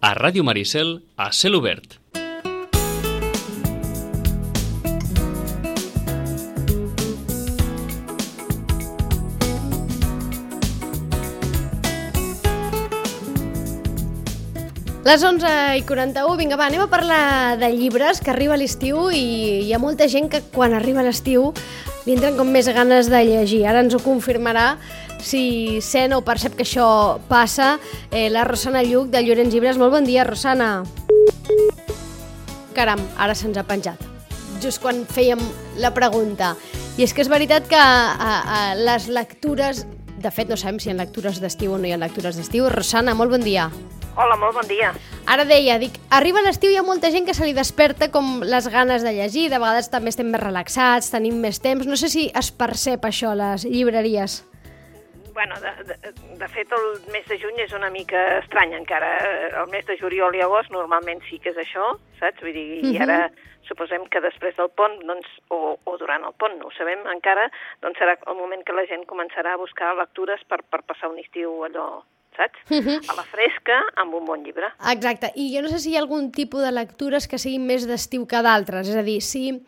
A Ràdio Maricel, a cel obert. Les 11 i 41, vinga va, anem a parlar de llibres, que arriba l'estiu i hi ha molta gent que quan arriba l'estiu li entren com més ganes de llegir. Ara ens ho confirmarà si sent o percep que això passa eh, la Rosana Lluc de Llorenç Llibres. Molt bon dia, Rosana. Caram, ara se'ns ha penjat. Just quan fèiem la pregunta. I és que és veritat que a, a les lectures... De fet, no sabem si hi ha lectures d'estiu o no hi ha lectures d'estiu. Rosana, molt bon dia. Hola, molt bon dia. Ara deia, dic, arriba l'estiu i hi ha molta gent que se li desperta com les ganes de llegir, de vegades també estem més relaxats, tenim més temps, no sé si es percep això a les llibreries. Bueno, de, de, de fet, el mes de juny és una mica estrany encara. El mes de juliol i agost normalment sí que és això, saps? Vull dir, i ara suposem que després del pont, doncs, o, o durant el pont, no ho sabem encara, doncs serà el moment que la gent començarà a buscar lectures per, per passar un estiu allò saps? Uh -huh. A la fresca, amb un bon llibre. Exacte, i jo no sé si hi ha algun tipus de lectures que siguin més d'estiu que d'altres, és a dir, si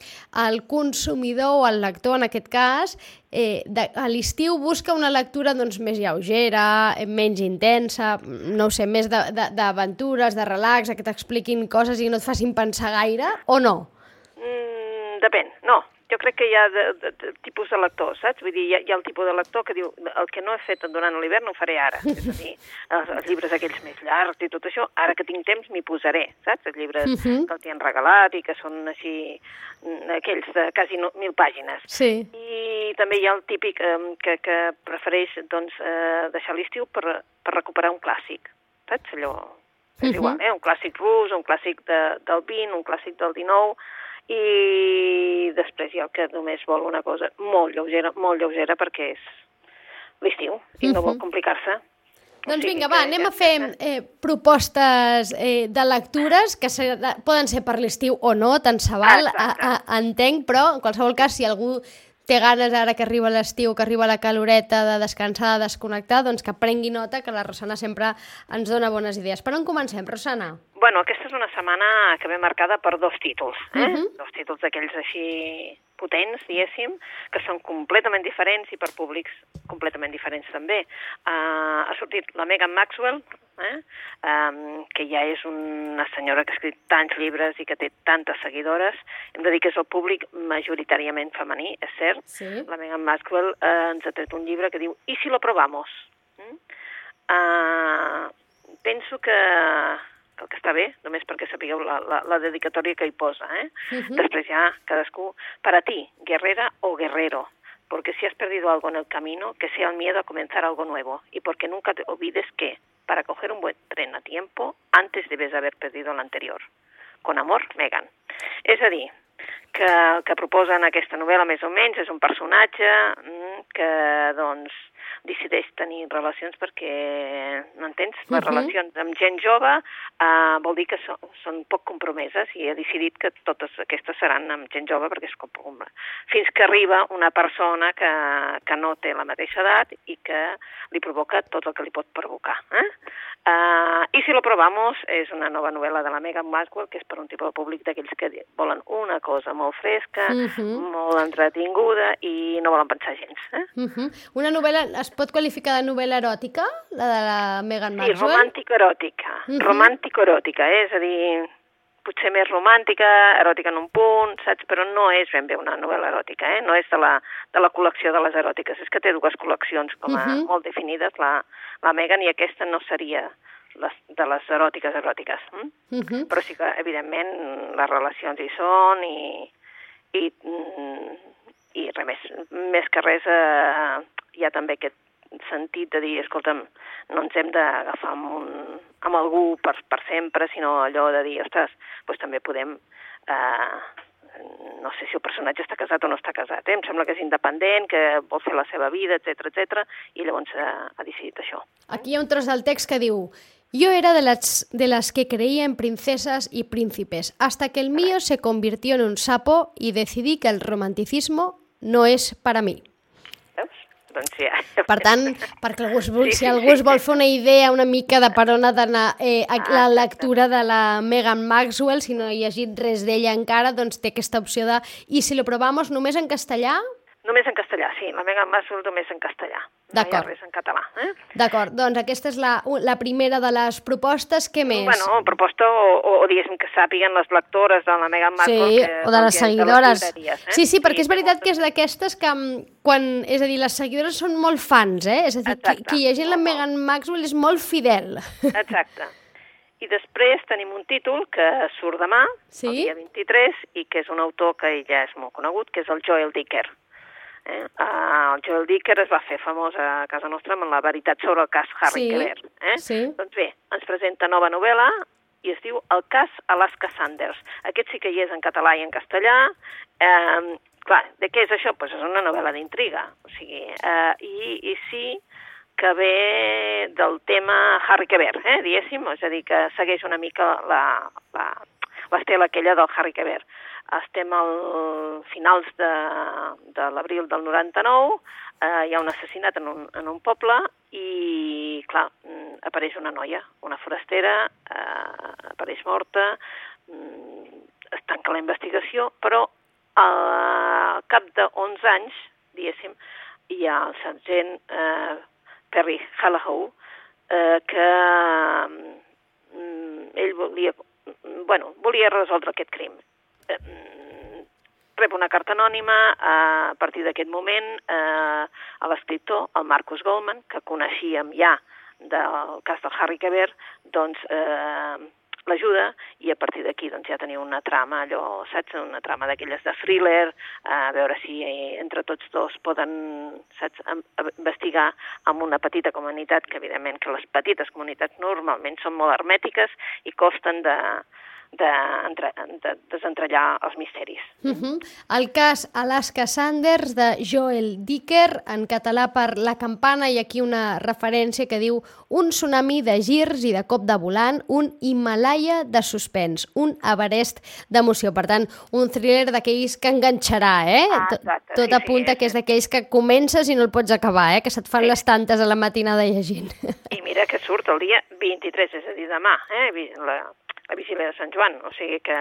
el consumidor o el lector, en aquest cas, eh, de, a l'estiu busca una lectura doncs, més lleugera, eh, menys intensa, no ho sé, més d'aventures, de, de, de relax, que t'expliquin coses i no et facin pensar gaire, o no? Mm, depèn, no jo crec que hi ha de, de, de tipus de lector, saps? Vull dir, hi ha, hi ha el tipus de lector que diu el que no he fet durant l'hivern ho faré ara. És a dir, els, els llibres aquells més llargs i tot això, ara que tinc temps m'hi posaré, saps? Els llibres uh -huh. que els han regalat i que són així, mm, aquells de quasi no, mil pàgines. Sí. I també hi ha el típic eh, que, que prefereix doncs, eh, deixar l'estiu per, per recuperar un clàssic, saps? Allò, és uh -huh. igual, eh? Un clàssic rus, un clàssic de, del 20, un clàssic del 19 i després hi ha el que només vol una cosa molt lleugera, molt lleugera perquè és l'estiu i no vol complicar-se. Doncs vinga, va, anem a fer eh, propostes eh, de lectures que se, poden ser per l'estiu o no, tant se val, a, a, entenc, però en qualsevol cas, si algú té ganes ara que arriba l'estiu, que arriba la caloreta de descansar, de desconnectar, doncs que prengui nota que la Rosana sempre ens dona bones idees. Per on comencem, Rosana? Bueno, aquesta és una setmana que ve marcada per dos títols, eh? Uh -huh. Dos títols d'aquells així potents, diguéssim, que són completament diferents i per públics completament diferents també. Uh, ha sortit la Megan Maxwell, eh? um, que ja és una senyora que ha escrit tants llibres i que té tantes seguidores. Hem de dir que és el públic majoritàriament femení, és cert. Sí. La Megan Maxwell uh, ens ha tret un llibre que diu «I si lo probamos?» mm? uh, Penso que el que està bé, només perquè sapigueu la, la, la dedicatòria que hi posa. Eh? Uh -huh. Després ja cadascú, para ti, guerrera o guerrero, porque si has perdido algo en el camino, que sea el miedo a comenzar algo nuevo, y porque nunca te olvides que, para coger un buen tren a tiempo, antes debes haber perdido el anterior. Con amor, Megan. És a dir, que el que proposa en aquesta novel·la més o menys és un personatge que, doncs, decideix tenir relacions perquè, no entens? Les uh -huh. relacions amb gent jove uh, vol dir que són, són poc compromeses i ha decidit que totes aquestes seran amb gent jove perquè és com, fins que arriba una persona que, que no té la mateixa edat i que li provoca tot el que li pot provocar. Eh? Uh, I si lo probamos és una nova novel·la de la Megan Maxwell que és per un tipus de públic d'aquells que volen una cosa molt fresca, uh -huh. molt entretinguda i no volen pensar gens. Eh? Uh -huh. Una novel·la es pot qualificar de novel·la eròtica, la de la Megan Maxwell? Sí, romàntico-eròtica. Uh -huh. Romàntico-eròtica, eh? és a dir, potser més romàntica, eròtica en un punt, saps? Però no és ben bé una novel·la eròtica, eh? No és de la, de la col·lecció de les eròtiques. És que té dues col·leccions com a uh -huh. molt definides, la, la Megan, i aquesta no seria les, de les eròtiques eròtiques. Hm? Uh -huh. Però sí que, evidentment, les relacions hi són i, i, i res més, més que res eh, hi ha també aquest sentit de dir, escolta'm, no ens hem d'agafar amb, un, amb algú per, per sempre, sinó allò de dir, ostres, doncs també podem... Eh, no sé si el personatge està casat o no està casat, eh? em sembla que és independent, que vol fer la seva vida, etc etc i llavors eh, ha decidit això. Aquí hi ha un tros del text que diu Yo era de las, de las que creía en princesas y príncipes, hasta que el mío se convirtió en un sapo y decidí que el romanticismo no es para mí. Veus? doncs ja... Per tant, perquè algú es vol, Sí, si algú es vol fer una idea una mica de per on ha d'anar eh, a- la lectura de la Megan Maxwell, si no he llegit res d'ella encara, doncs té aquesta opció de i si lo provamos només en castellà? Només en castellà, sí, la Megan Maxwell només en castellà. No hi ha res en català. Eh? D'acord, doncs aquesta és la, la primera de les propostes. Què més? Bueno, proposta o, o, o diguéssim que sàpiguen les lectores de la Megan Maxwell. Sí, que, o de les seguidores. llibreries, eh? Sí, sí, perquè és té veritat que és d'aquestes que mm, quan... És a dir, les seguidores són molt fans, eh? És a dir, qui, Exacte. qui llegint la Molt, Megan Maxwell és molt fidel. Exacte. I després tenim un títol que surt demà, Sí? el dia 23, i que és un autor que ja és molt conegut, que és el Joel Dicker. Eh? Uh, el Joel Dicker es va fer famós a casa nostra amb la veritat sobre el cas Harry Sí, Quebert. Eh? sí. Doncs bé, ens presenta nova novel·la i es diu El cas Alaska Sanders. Aquest sí que hi és en català i en castellà. Eh, clar, de què és això? Pues és una novel·la d'intriga. O sigui, eh, i, I sí que ve del tema Harry Quebert, eh, diguéssim, és a dir, que segueix una mica la, la, l'estela aquella del Harry Quebert. Estem al finals de, de l'abril del 99, eh, hi ha un assassinat en un, en un poble i, clar, mm, apareix una noia, una forastera, eh, apareix morta, mm, es tanca la investigació, però al cap de 11 anys, diguéssim, hi ha el sergent eh, Perry Hallahoe, eh, que mm, ell volia, bueno, volia resoldre aquest crim. Eh, mm, rep una carta anònima eh, a partir d'aquest moment eh, a l'escriptor, el Marcus Goldman, que coneixíem ja del cas del Harry Quebert, doncs eh, l'ajuda i a partir d'aquí doncs, ja teniu una trama, allò, saps, una trama d'aquelles de thriller, a veure si eh, entre tots dos poden, saps, investigar amb una petita comunitat, que evidentment que les petites comunitats normalment són molt hermètiques i costen de, de, entre, de desentrellar els misteris. Uh -huh. El cas Alaska Sanders de Joel Dicker, en català per La Campana, i aquí una referència que diu un tsunami de girs i de cop de volant, un Himalaya de suspens, un Everest d'emoció. Per tant, un thriller d'aquells que enganxarà, eh? Ah, exacte, Tot sí, apunta sí, que és d'aquells que comences i no el pots acabar, eh? Que se't fan Sí. les tantes a la matinada llegint. I mira que surt el dia 23, és a dir, demà, eh? la, la vigília de Sant Joan, o sigui que,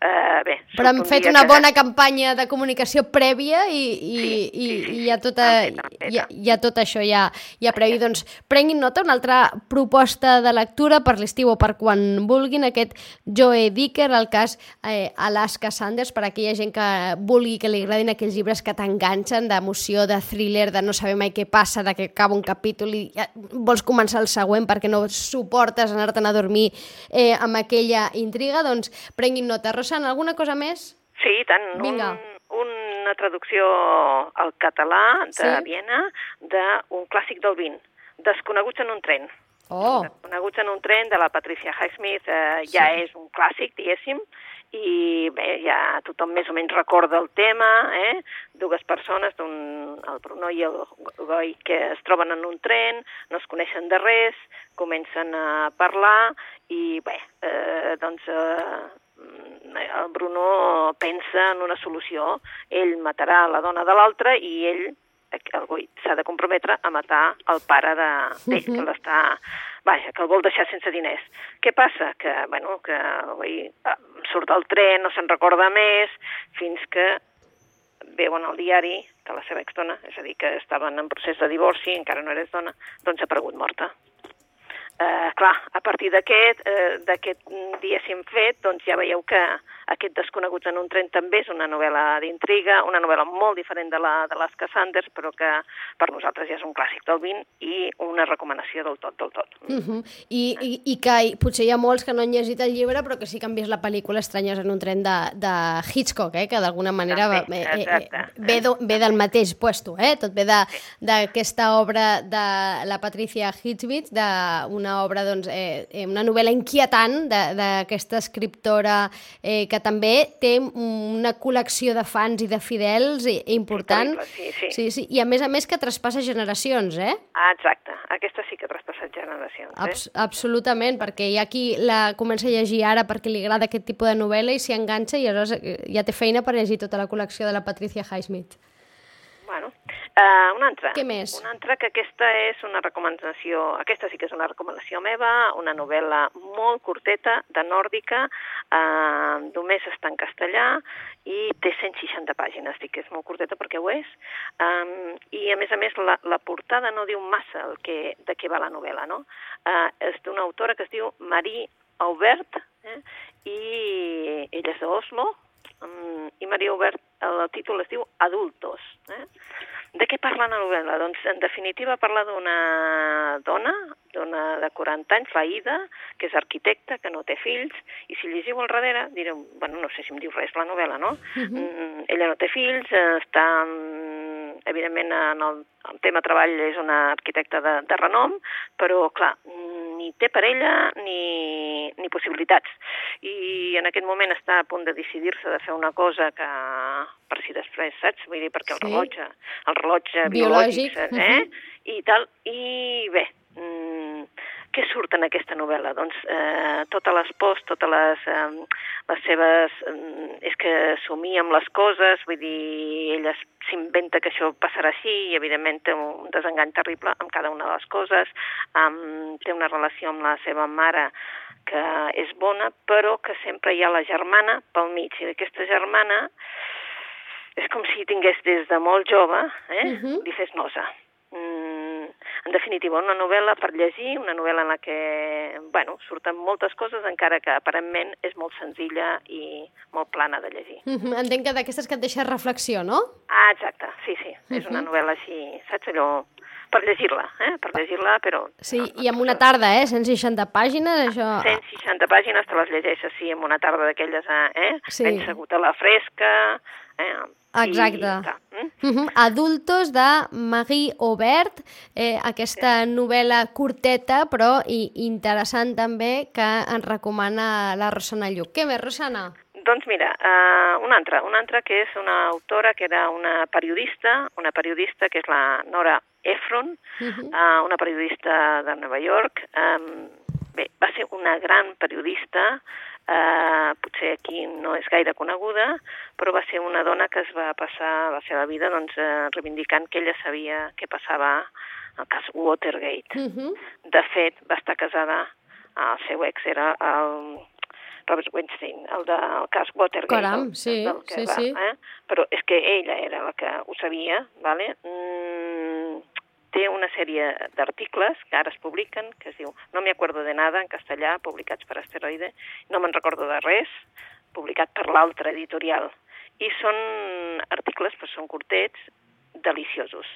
eh, bé... Però hem fet una que- bona campanya de comunicació prèvia i, i, Sí, i, sí, sí, i hi ha, tota, hi, ha, hi ha tot això ja, ja previ. Doncs prenguin nota, una altra proposta de lectura per l'estiu o per quan vulguin, aquest Joe Dicker, el cas eh, Alaska Sanders, per a aquella gent que vulgui, que li agradin aquells llibres que t'enganxen, d'emoció, de thriller, de no saber mai què passa, de que acaba un capítol i ja vols començar el següent perquè no suportes anar-te'n a dormir eh, amb aquella intriga, doncs prenguin nota. Rosana, alguna cosa més? Sí, i tant. Vinga. Un, una traducció al català de Sí? Viena d'un clàssic del vin, Desconeguts en un tren. Oh, Desconeguts en un tren de la Patricia Highsmith eh, ja és un clàssic, diguéssim, i bé, ja tothom més o menys recorda el tema, eh? dues persones, un, el Bruno i el Goi, que es troben en un tren, no es coneixen de res, comencen a parlar i bé, eh, doncs eh, el Bruno pensa en una solució. Ell matarà la dona de l'altre i ell el Goi s'ha de comprometre a matar el pare de- d'ell, que l'està... Vaja, que el vol deixar sense diners. Què passa? Que, bueno, que el Goi eh, surt del tren, no se'n recorda més, fins que veuen al diari que la seva exdona, és a dir, que estaven en procés de divorci, encara no eres dona, doncs ha aparegut morta. Eh, clar, a partir d'aquest, eh, d'aquest mm, diguéssim fet, doncs ja veieu que aquest Desconeguts en un tren també és una novel·la d'intriga, una novel·la molt diferent de la de les Cassanders, però que per nosaltres ja és un clàssic del 20 i una recomanació del tot, del tot. uh -huh. I, i, i que potser hi ha molts que no han llegit el llibre però que sí que han vist la pel·lícula Estranyes en un tren de, de Hitchcock, eh? que d'alguna manera va, eh, eh, ve, do, ve del mateix puesto, eh? tot ve d'aquesta obra de la Patricia Hitchcock, d'una obra, doncs, eh, eh, una novel·la inquietant de- d'aquesta escriptora eh, que també té una col·lecció de fans i de fidels i- important. Sí, sí. sí, sí. I a més a més que traspassa generacions, eh? Ah, exacte. Aquesta sí que ha traspassat generacions. Eh? Abs absolutament, perquè hi ha qui la comença a llegir ara perquè li agrada aquest tipus de novel·la i s'hi enganxa i aleshores eh, ja té feina per llegir tota la col·lecció de la Patricia Highsmith. Uh, una altra. Què més? Una altra que aquesta és una recomanació, aquesta sí que és una recomanació meva, una novel·la molt curteta, de nòrdica, uh, només està en castellà i té 160 pàgines, dic que és molt curteta perquè ho és, um, i a més a més la, la portada no diu massa el que, de què va la novel·la, no? Uh, és d'una autora que es diu Marie Aubert, eh? i ella és d'Oslo, um, i Maria Aubert, el títol es diu Adultos. Eh? De què parla la novel·la? Doncs, en definitiva, parla d'una dona, dona de 40 anys, la Ida, que és arquitecta, que no té fills, i si llegiu al darrere, direu, bueno, no sé si em diu res la novel·la, no? Uh -huh. mm, ella no té fills, eh, està, mm, evidentment, en el, el tema treball és una arquitecta de, de renom, però, clar, ni té parella ni, ni possibilitats. I en aquest moment està a punt de decidir-se de fer una cosa que per si després, saps? Vull dir, perquè el Sí. rellotge, el rellotge Biològic, biològic, eh? I tal, i bé, mm, què surt en aquesta novel·la? Doncs eh, totes les pors, totes les, eh, les seves... Eh, és que somia amb les coses, vull dir, ella s'inventa que això passarà així i, evidentment, té un desengany terrible amb cada una de les coses. Um, té una relació amb la seva mare que és bona, però que sempre hi ha la germana pel mig. I aquesta germana és com si tingués des de molt jove, eh? Mhm. li fes nosa. Mm, en definitiva, una novel·la per llegir, una novel·la en la que, bueno, surten moltes coses, encara que aparentment és molt senzilla i molt plana de llegir. Mhm, Entenc que d'aquestes que et deixa reflexió, no? Ah, exacte, sí, sí, és una novel·la així, saps allò, per llegir-la, eh? per llegir-la, però... Sí, i amb una tarda, eh? 160 pàgines, això... 160 pàgines te les llegeixes, sí, en una tarda d'aquelles, eh? Sí. Ben segut a la fresca, eh? Exacte. I, mm? Mhm. Adultos de Marie Aubert, eh, aquesta novel·la curteta però i interessant també que ens recomana la Rosana Lluc. Què més, Rosana? Doncs mira, uh, una altra, una altra que és una autora que era una periodista, una periodista que és la Nora Ephron, Mhm. uh, una periodista de Nova York. Um, bé, va ser una gran periodista, uh, potser aquí no és gaire coneguda, però va ser una dona que es va passar la seva vida doncs, uh, reivindicant que ella sabia què passava al cas Watergate. Mhm. De fet, va estar casada, el seu ex era el Robert Weinstein, el del cas Watergate. Caram, el- sí, del que sí, sí. Eh? Però és que ella era la que ho sabia, ¿vale? Una sèrie d'articles que ara es publiquen, que es diu No me acuerdo de nada, en castellà, publicats per Asteroide, no me'n recordo de res, publicat per l'altre editorial. I són articles, però són curtets, deliciosos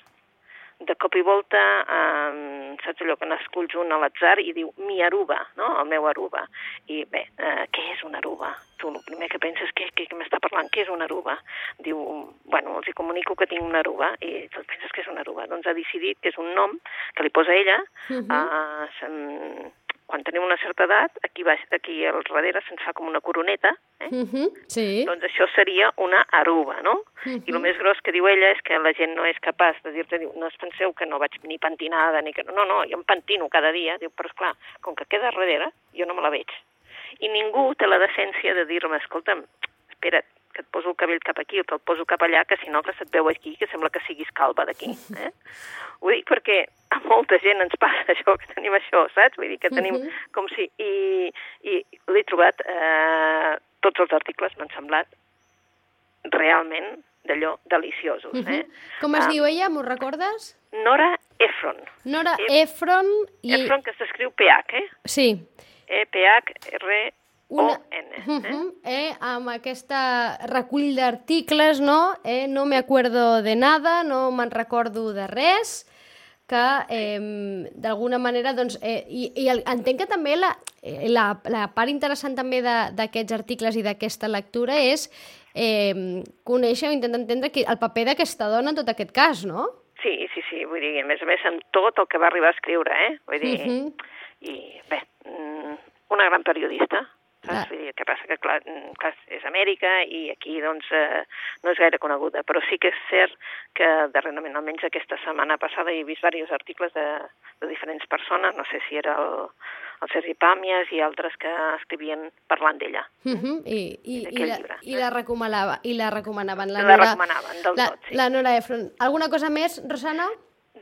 de cop i volta, eh, saps allò que n'esculls un a l'atzar i diu mi aruba, no? el meu aruba. I bé, eh, què és una aruba? Tu el primer que penses, què, què, què m'està parlant? Què és una aruba? Diu, bueno, els hi comunico que tinc una aruba i tu penses que és una aruba. Doncs ha decidit que és un nom que li posa ella Mhm. eh, se'n- quan tenim una certa edat, aquí, baix, aquí al darrere se'ns fa com una coroneta, eh? Mhm. Sí. Doncs això seria una aruba, no? I el més gros que diu ella és que la gent no és capaç de dir-te, diu, no es penseu que no vaig ni pentinada, ni que... No, no, jo em pentino cada dia, diu, però esclar, com que queda darrere, jo no me la veig. I ningú té la decència de dir-me, escolta'm, espera't, que et poso el cabell cap aquí o te'l poso cap allà, que si no que se't veu aquí, que sembla que siguis calva d'aquí. Eh? Ho dic perquè a molta gent ens passa això, que tenim això, saps? Vull dir que tenim Mhm. com si... I, i l'he trobat, eh, tots els articles m'han semblat realment d'allò deliciosos. Eh? Mhm. Com es Ah, diu ella, m'ho recordes? Nora Ephron. Nora E- Efron i... Ephron que s'escriu PH, eh? Sí. E-P-H-R-O-N. Eh? Mhm, eh, amb aquesta recull d'articles, no? Eh, no me acuerdo de nada, no me'n recordo de res, que eh, d'alguna manera, doncs, eh, i, i el, entenc que també la, eh, la, la part interessant també d'aquests articles i d'aquesta lectura és eh, conèixer o intentar entendre que, el paper d'aquesta dona en tot aquest cas, no? Sí, sí, sí, vull dir, a més a més, amb tot el que va arribar a escriure, eh? Vull dir, Mhm. i bé, mm, una gran periodista. Saps? Vull dir, el que passa que, clar, mm, clar, és Amèrica i aquí, doncs, eh, no és gaire coneguda, però sí que és cert que darrerament, almenys aquesta setmana passada, he vist diversos articles de, de diferents persones, no sé si era el, el Sergi Pàmies i altres que escrivien parlant d'ella. Uh -huh. I, i, i, la, llibre. i la recomanava i la recomanaven la La Nora, recomanaven, del la, tot, sí. la Nora Efron. Alguna cosa més, Rosana?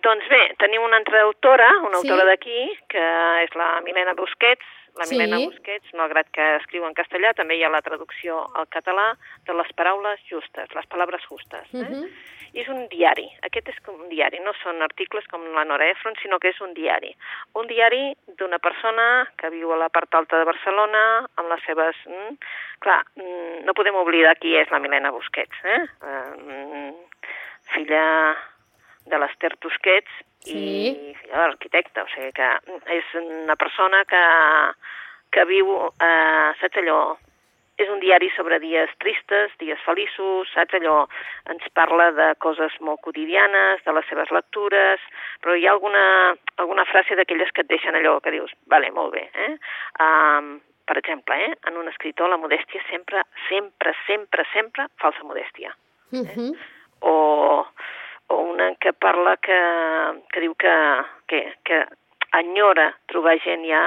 Doncs bé, tenim una altra autora, una Sí. autora d'aquí, que és la Milena Busquets. La Sí. Milena Busquets, malgrat que escriu en castellà, també hi ha la traducció al català de les paraules justes, les paraules justes. Eh? Mhm. I és un diari. Aquest és com un diari. No són articles com la Nora Efron, sinó que és un diari. Un diari d'una persona que viu a la part alta de Barcelona, amb les seves... Mm, clar, mm, no podem oblidar qui és la Milena Busquets, eh? eh mm, filla de l'Ester Tusquets Sí. i filla de l'arquitecte, o sigui que és una persona que, que viu, eh, saps allò, és un diari sobre dies tristes, dies feliços, saps allò, ens parla de coses molt quotidianes, de les seves lectures, però hi ha alguna, alguna frase d'aquelles que et deixen allò que dius, vale, molt bé, eh? Um, per exemple, eh, en un escritor la modèstia sempre, sempre, sempre, sempre, falsa modèstia Uh -huh. o, o una que parla que, que diu que, que, que enyora trobar gent ja,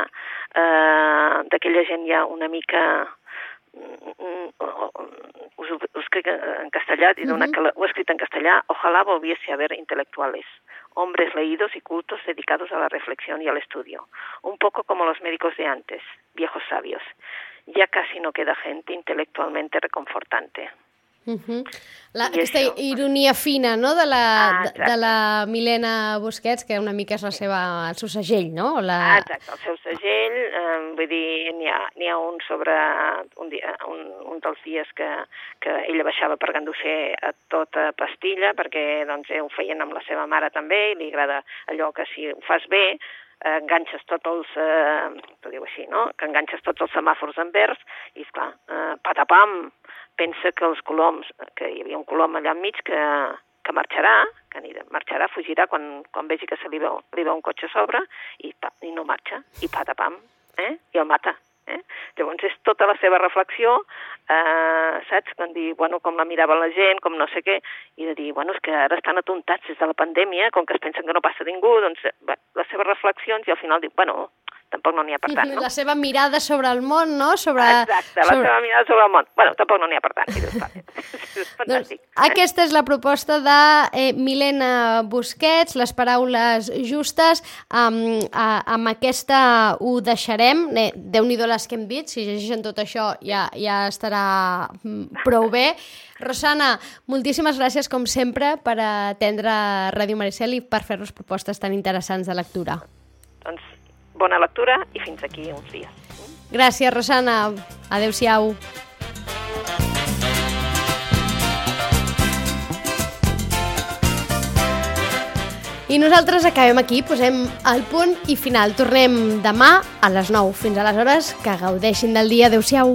eh, d'aquella gent ja una mica mm, us, ho- us escric en castellà, que la- ho he escrit en castellà, ojalá volviese a haber intelectuales, hombres leídos y cultos dedicados a la reflexión y al estudio, un poco como los médicos de antes, viejos sabios. Ya casi no queda gente intelectualmente reconfortante. Uh -huh. la, I aquesta això. ironia fina no? de, la, Ah, de, la Milena Busquets, que una mica és la seva, el seu segell, no? La... Ah, exacte, el seu segell, eh, vull dir, n'hi ha, ha un sobre un, dia, un, un dels dies que, que ella baixava per Gandosser a tota pastilla, perquè doncs, eh, ho feien amb la seva mare també, i li agrada allò que si ho fas bé, eh, enganxes tots els, eh, ho diu així, no?, que enganxes tots els semàfors en verds, i esclar, eh, patapam, pensa que els coloms, que hi havia un colom allà enmig que, que marxarà, que anirà, marxarà, fugirà quan, quan vegi que se li veu, li veu un cotxe a sobre i, pa, i no marxa, i patapam, eh? i el mata. Eh? Llavors és tota la seva reflexió, eh, saps? Quan dir, bueno, com la mirava la gent, com no sé què, i de dir, bueno, és que ara estan atontats des de la pandèmia, com que es pensen que no passa ningú, doncs eh, bé, les seves reflexions i al final diu, bueno, tampoc no n'hi ha per tant, no? La seva mirada sobre el món, no? Sobre, Exacte, la sobre... seva mirada sobre el món. Bueno, tampoc no n'hi ha per tant, és Doncs, fantàstic. aquesta és la proposta de eh, Milena Busquets, les paraules justes. Amb, a, amb aquesta ho deixarem. Eh, Déu-n'hi-do les que hem dit, si llegeixen tot això ja, ja estarà mm, prou bé. Rosana, moltíssimes gràcies, com sempre, per atendre Ràdio Maricel i per fer-nos propostes tan interessants de lectura. Doncs bona lectura i fins aquí uns dies. Gràcies, Rosana. Adéu-siau. I nosaltres acabem aquí, posem el punt i final. Tornem demà a les 9. Fins aleshores, que gaudeixin del dia. Adéu-siau.